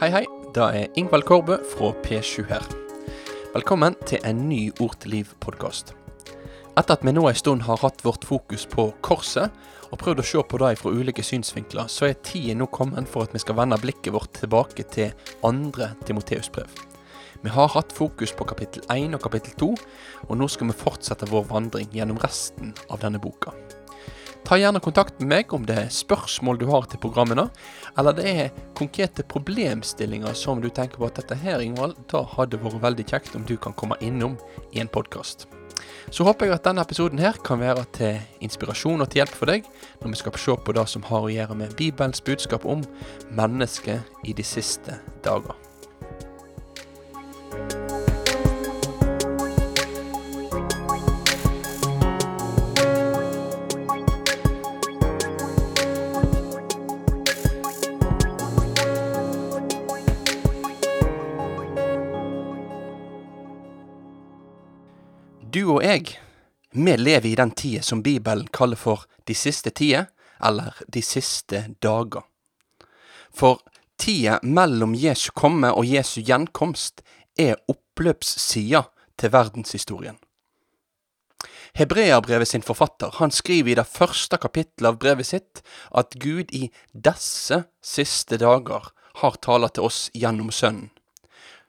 Hei, hei. Det er Ingvald Korbe fra P7 her. Velkommen til en ny Ord til liv-podkast. Etter at vi nå en stund har hatt vårt fokus på korset, og prøvd å se på det fra ulike synsvinkler, så er tiden nå kommet for at vi skal vende blikket vårt tilbake til andre Timoteus-brev. Vi har hatt fokus på kapittel 1 og kapittel 2, og nå skal vi fortsette vår vandring gjennom resten av denne boka. Ta gjerne kontakt med meg om det er spørsmål du har til programmene, eller det er konkrete problemstillinger som du tenker på at dette her, Ingvald, da hadde vært veldig kjekt om du kan komme innom i en podkast. Så håper jeg at denne episoden her kan være til inspirasjon og til hjelp for deg når vi skal se på det som har å gjøre med Bibelens budskap om mennesket i de siste dager. Du og jeg, vi lever i den tida som Bibelen kaller for de siste tider, eller de siste dager. For tida mellom Jesu komme og Jesu gjenkomst er oppløpssida til verdenshistorien. Hebreabrevet sin forfatter han skriver i det første kapittelet av brevet sitt at Gud i disse siste dager har talt til oss gjennom Sønnen.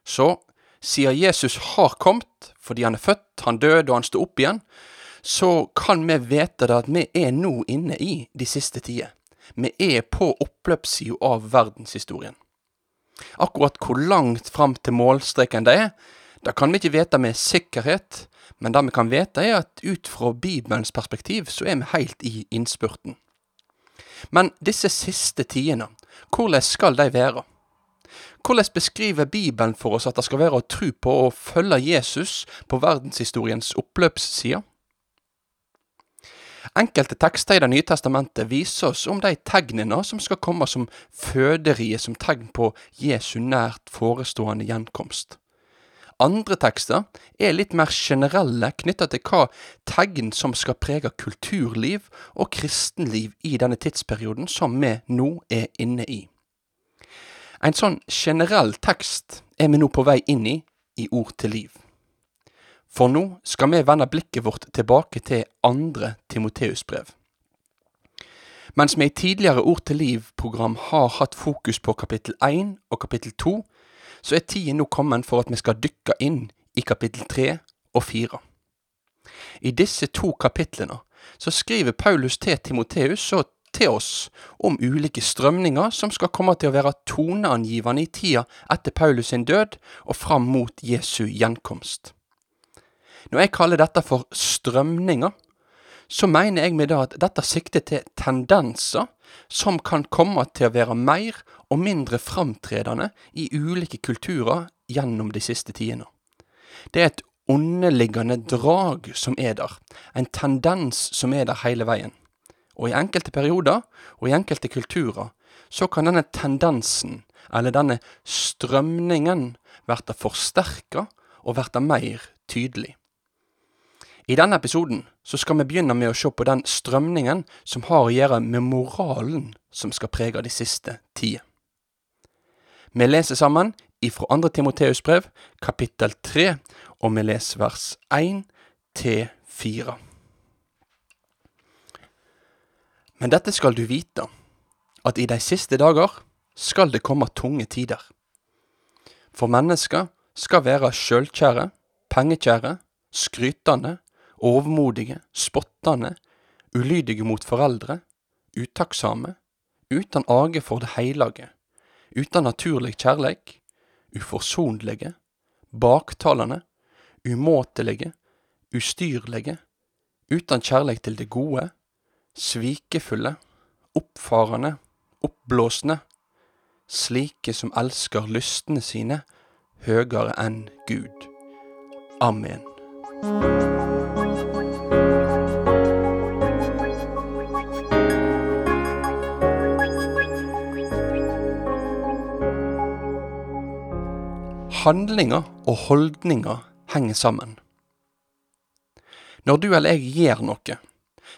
Så siden Jesus har kommet, fordi han er født, han døde og han står opp igjen, så kan vi vite det at vi er nå inne i de siste tider. Vi er på oppløpssida av verdenshistorien. Akkurat hvor langt fram til målstreken det er, det kan vi ikke vite med sikkerhet, men det vi kan vite er at ut fra Bibelens perspektiv så er vi helt i innspurten. Men disse siste tidene, hvordan skal de være? Hvordan beskriver Bibelen for oss at det skal være å tro på og følge Jesus på verdenshistoriens oppløpsside? Enkelte tekster i Det nye testamentet viser oss om de tegnene som skal komme som føderiet som tegn på Jesu nært forestående gjenkomst. Andre tekster er litt mer generelle knytta til hva tegn som skal prege kulturliv og kristenliv i denne tidsperioden som vi nå er inne i. En sånn generell tekst er vi nå på vei inn i i Ord til liv. For nå skal vi vende blikket vårt tilbake til andre Timoteus-brev. Mens vi i tidligere Ord til liv-program har hatt fokus på kapittel 1 og kapittel 2, så er tiden nå kommet for at vi skal dykke inn i kapittel 3 og 4. I disse to kapitlene så skriver Paulus til Timoteus og til oss om ulike strømninger som skal komme til å være toneangivende i tida etter Paulus sin død og fram mot Jesu gjenkomst. Når jeg kaller dette for strømninger, så mener jeg med det at dette sikter til tendenser som kan komme til å være mer og mindre framtredende i ulike kulturer gjennom de siste tidene. Det er et underliggende drag som er der, en tendens som er der hele veien. Og i enkelte perioder, og i enkelte kulturer, så kan denne tendensen, eller denne strømningen, verte forsterka og verte mer tydelig. I denne episoden så skal vi begynne med å se på den strømningen som har å gjøre med moralen som skal prege de siste tider. Vi leser sammen ifra 2. Timoteus brev, kapittel 3, og vi leser vers 1 til 4. Men dette skal du vite, at i de siste dager skal det komme tunge tider. For mennesker skal være sjølkjære, pengekjære, skrytende, overmodige, spottende, ulydige mot foreldre, utakksame, uten age for det heilage, uten naturlig kjærleik, uforsonlige, baktalende, umåtelige, ustyrlige, uten kjærleik til det gode, svikefulle, oppfarende, oppblåsende, slike som elsker lystene sine høgere enn Gud. Amen. Handlinger og holdninger henger sammen. Når du eller jeg gjør noe,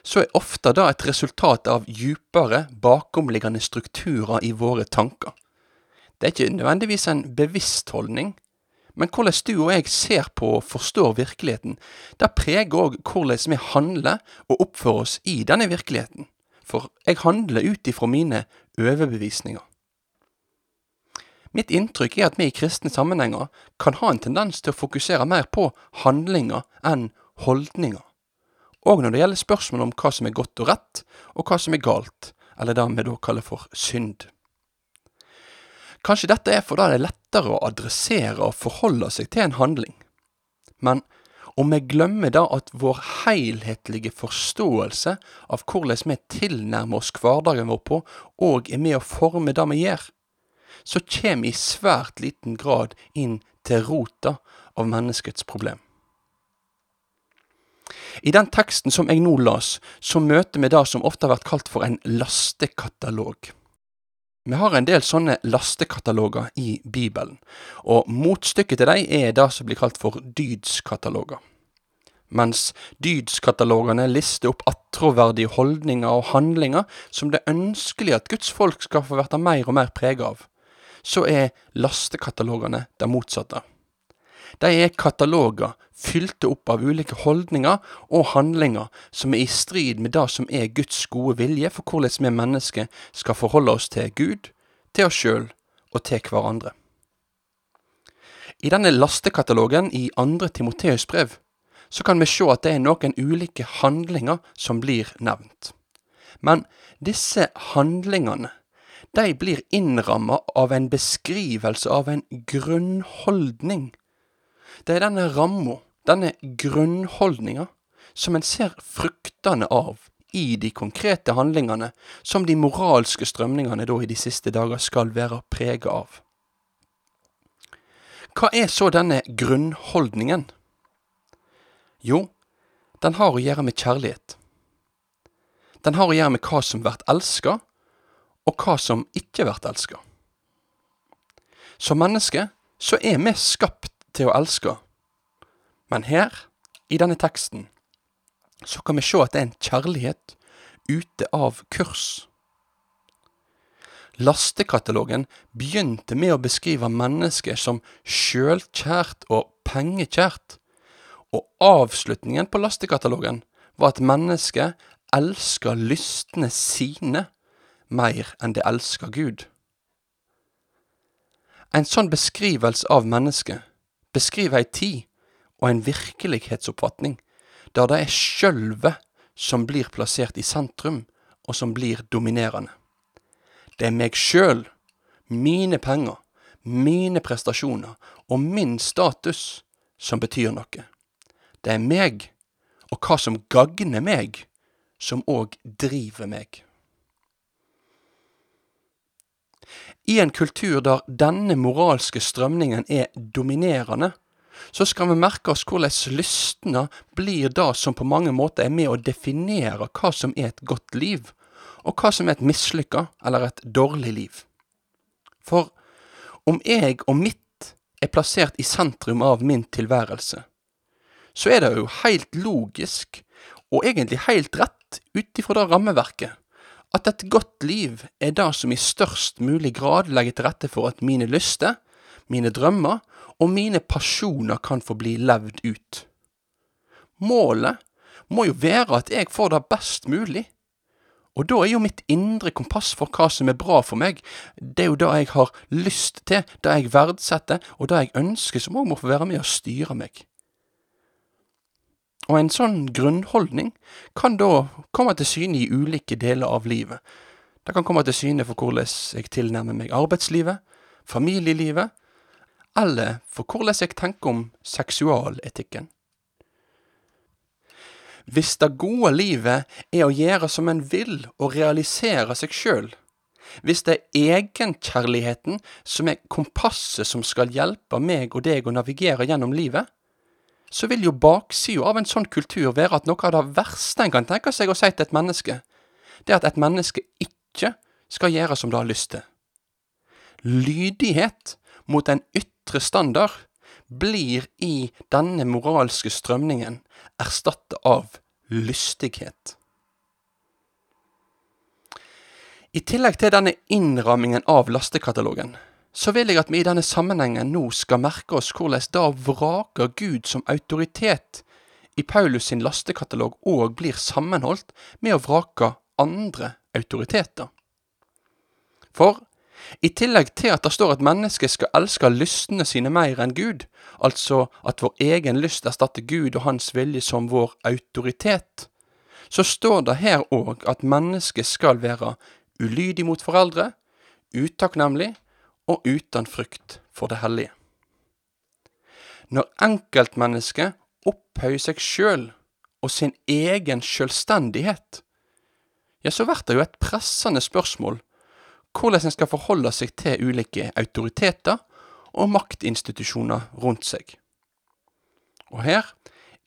så er ofte det et resultat av djupere, bakomliggende strukturer i våre tanker. Det er ikke nødvendigvis en bevisst holdning, men hvordan du og jeg ser på og forstår virkeligheten, det preger òg hvordan vi handler og oppfører oss i denne virkeligheten. For jeg handler ut ifra mine overbevisninger. Mitt inntrykk er at vi i kristne sammenhenger kan ha en tendens til å fokusere mer på handlinger enn holdninger. Og når det gjelder spørsmål om hva som er godt og rett, og hva som er galt, eller det vi da kaller for synd. Kanskje dette er fordi det er lettere å adressere og forholde seg til en handling. Men om vi glemmer da at vår helhetlige forståelse av hvordan vi tilnærmer oss hverdagen vår på, og er med å forme det vi gjør, så kommer vi i svært liten grad inn til rota av menneskets problem. I den teksten som jeg nå las, så møter vi det som ofte har vært kalt for en lastekatalog. Vi har en del sånne lastekataloger i Bibelen, og motstykket til dem er det som blir kalt for dydskataloger. Mens dydskatalogene lister opp attråverdige holdninger og handlinger som det er ønskelig at Guds folk skal få bli mer og mer preget av, så er lastekatalogene det motsatte. De er kataloger fylte opp av ulike holdninger og handlinger som er i strid med det som er Guds gode vilje for hvordan vi mennesker skal forholde oss til Gud, til oss sjøl og til hverandre. I denne lastekatalogen i andre Timoteus brev så kan vi se at det er noen ulike handlinger som blir nevnt. Men disse handlingene de blir innramma av en beskrivelse av en grunnholdning. Det er denne ramma, denne grunnholdninga, som en ser fruktene av i de konkrete handlingene som de moralske strømningene da i de siste dager skal være preget av. Hva er så denne grunnholdningen? Jo, den har å gjøre med kjærlighet. Den har å gjøre med hva som blir elska, og hva som ikke blir elska. Som menneske så er vi skapt til å elske, men her, i denne teksten, så kan vi se at det er en kjærlighet ute av kurs. Lastekatalogen begynte med å beskrive mennesket som sjølkjært og pengekjært, og avslutningen på lastekatalogen var at mennesket elsker lystne sine mer enn det elsker Gud. En sånn beskrivelse av mennesket beskriver ei tid og en virkelighetsoppfatning der det er sjølve som blir plassert i sentrum, og som blir dominerende. Det er meg sjøl, mine penger, mine prestasjoner og min status som betyr noe. Det er meg, og hva som gagner meg, som òg driver meg. I en kultur der denne moralske strømningen er dominerende, så skal vi merke oss hvordan lystne blir det som på mange måter er med å definere hva som er et godt liv, og hva som er et mislykka eller et dårlig liv. For om jeg og mitt er plassert i sentrum av min tilværelse, så er det jo helt logisk, og egentlig helt rett ut ifra det rammeverket, at et godt liv er det som i størst mulig grad legger til rette for at mine lyster, mine drømmer og mine pasjoner kan få bli levd ut. Målet må jo være at jeg får det best mulig. Og da er jo mitt indre kompass for hva som er bra for meg, det er jo det jeg har lyst til, det jeg verdsetter, og det jeg ønsker, som òg må få være med å styre meg. Og en sånn grunnholdning kan da komme til syne i ulike deler av livet. Det kan komme til syne for hvordan jeg tilnærmer meg arbeidslivet, familielivet, eller for hvordan jeg tenker om seksualetikken. Hvis det gode livet er å gjøre som en vil og realisere seg sjøl, hvis det er egenkjærligheten som er kompasset som skal hjelpe meg og deg å navigere gjennom livet, så vil jo baksida av en sånn kultur være at noe av det verste en kan tenke seg å si til et menneske, det er at et menneske ikke skal gjøre som det har lyst til. Lydighet mot en ytre standard blir i denne moralske strømningen erstattet av lystighet. I tillegg til denne innrammingen av lastekatalogen, så vil jeg at vi i denne sammenhengen nå skal merke oss hvordan da vraker Gud som autoritet i Paulus sin lastekatalog òg blir sammenholdt med å vrake andre autoriteter. For i tillegg til at det står at mennesket skal elske lystene sine mer enn Gud, altså at vår egen lyst erstatter Gud og hans vilje som vår autoritet, så står det her òg at mennesket skal være ulydig mot foreldre, utakknemlig og uten frykt for det hellige. Når enkeltmennesket opphøyer seg sjøl og sin egen sjølstendighet, ja, så blir det jo et pressende spørsmål hvordan en skal forholde seg til ulike autoriteter og maktinstitusjoner rundt seg. Og her,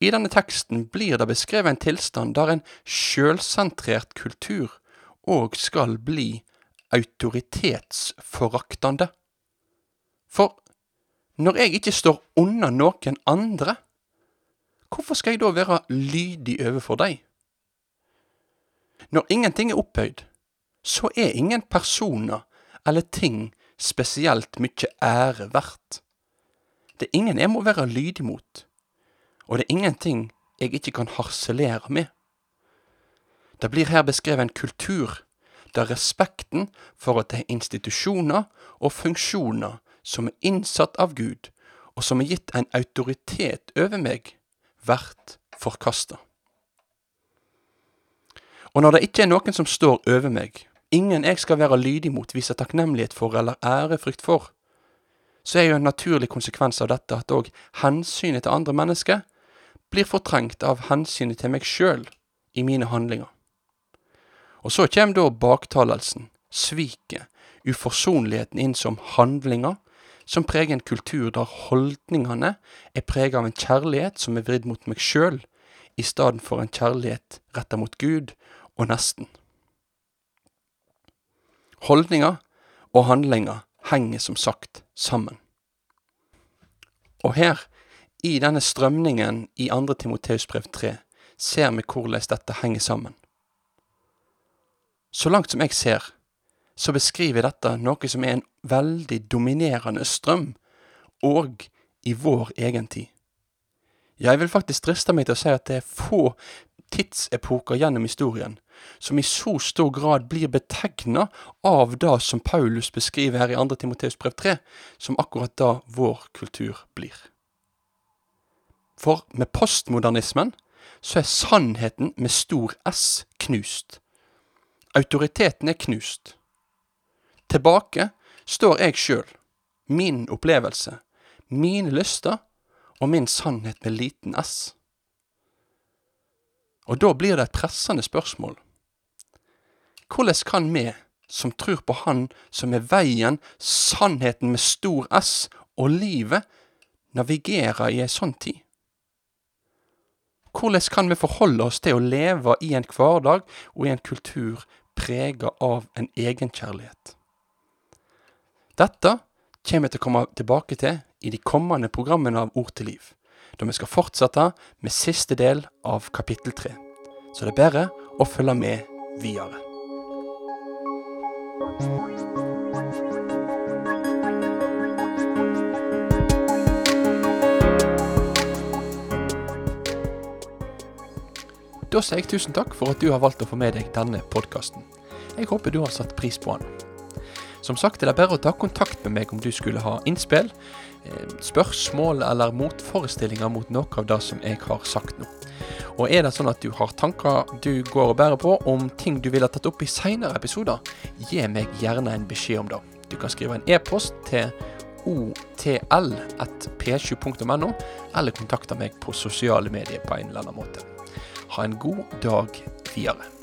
i denne teksten, blir det beskrevet en tilstand der en sjølsentrert kultur òg skal bli autoritetsforaktende. For når jeg ikke står unna noen andre, hvorfor skal jeg da være lydig overfor dem? Når ingenting er opphøyd, så er ingen personer eller ting spesielt mye ære verdt. Det er ingen jeg må være lydig mot, og det er ingenting jeg ikke kan harselere med. Det blir her beskrevet en kultur der respekten for at det er institusjoner og funksjoner som er innsatt av Gud, og som er gitt en autoritet over meg, vært forkasta. Og når det ikke er noen som står over meg, ingen jeg skal være lydig mot, vise takknemlighet for eller ærefrykt for, så er jo en naturlig konsekvens av dette at òg hensynet til andre mennesker blir fortrengt av hensynet til meg sjøl i mine handlinger. Og så kommer da baktalelsen, sviket, uforsonligheten inn som handlinger, som preger en kultur der holdningene er preget av en kjærlighet som er vridd mot meg sjøl, i stedet for en kjærlighet retta mot Gud og nesten. Holdninger og handlinger henger som sagt sammen. Og her, i denne strømningen i 2. Timoteus brev 3, ser vi hvordan dette henger sammen. Så langt som jeg ser, så beskriver dette noe som er en veldig dominerende strøm, og i vår egen tid. Jeg vil faktisk driste meg til å si at det er få tidsepoker gjennom historien som i så stor grad blir betegna av det som Paulus beskriver her i 2. Timoteus brev 3, som akkurat da vår kultur blir. For med postmodernismen så er sannheten med stor S knust. Autoriteten er knust. Tilbake står jeg sjøl, min opplevelse, mine lyster og min sannhet med liten s. Og da blir det et pressende spørsmål. Hvordan kan vi, som tror på Han som er veien, sannheten med stor S og livet, navigere i ei sånn tid? Hvordan kan vi forholde oss til å leve i en hverdag og i en kultur prega av en egenkjærlighet. Dette kommer jeg til å komme tilbake til i de kommende programmene av Ord til liv, da vi skal fortsette med siste del av kapittel tre. Så det er bare å følge med videre. Da sier jeg tusen takk for at du har valgt å få med deg denne podkasten. Jeg håper du har satt pris på den. Som sagt er det bare å ta kontakt med meg om du skulle ha innspill, eh, spørsmål eller motforestillinger mot noe av det som jeg har sagt nå. Og er det sånn at du har tanker du går og bærer på om ting du ville tatt opp i seinere episoder, gi meg gjerne en beskjed om det. Du kan skrive en e-post til otl.p7.no, eller kontakte meg på sosiale medier på en eller annen måte. Ha en god dag videre.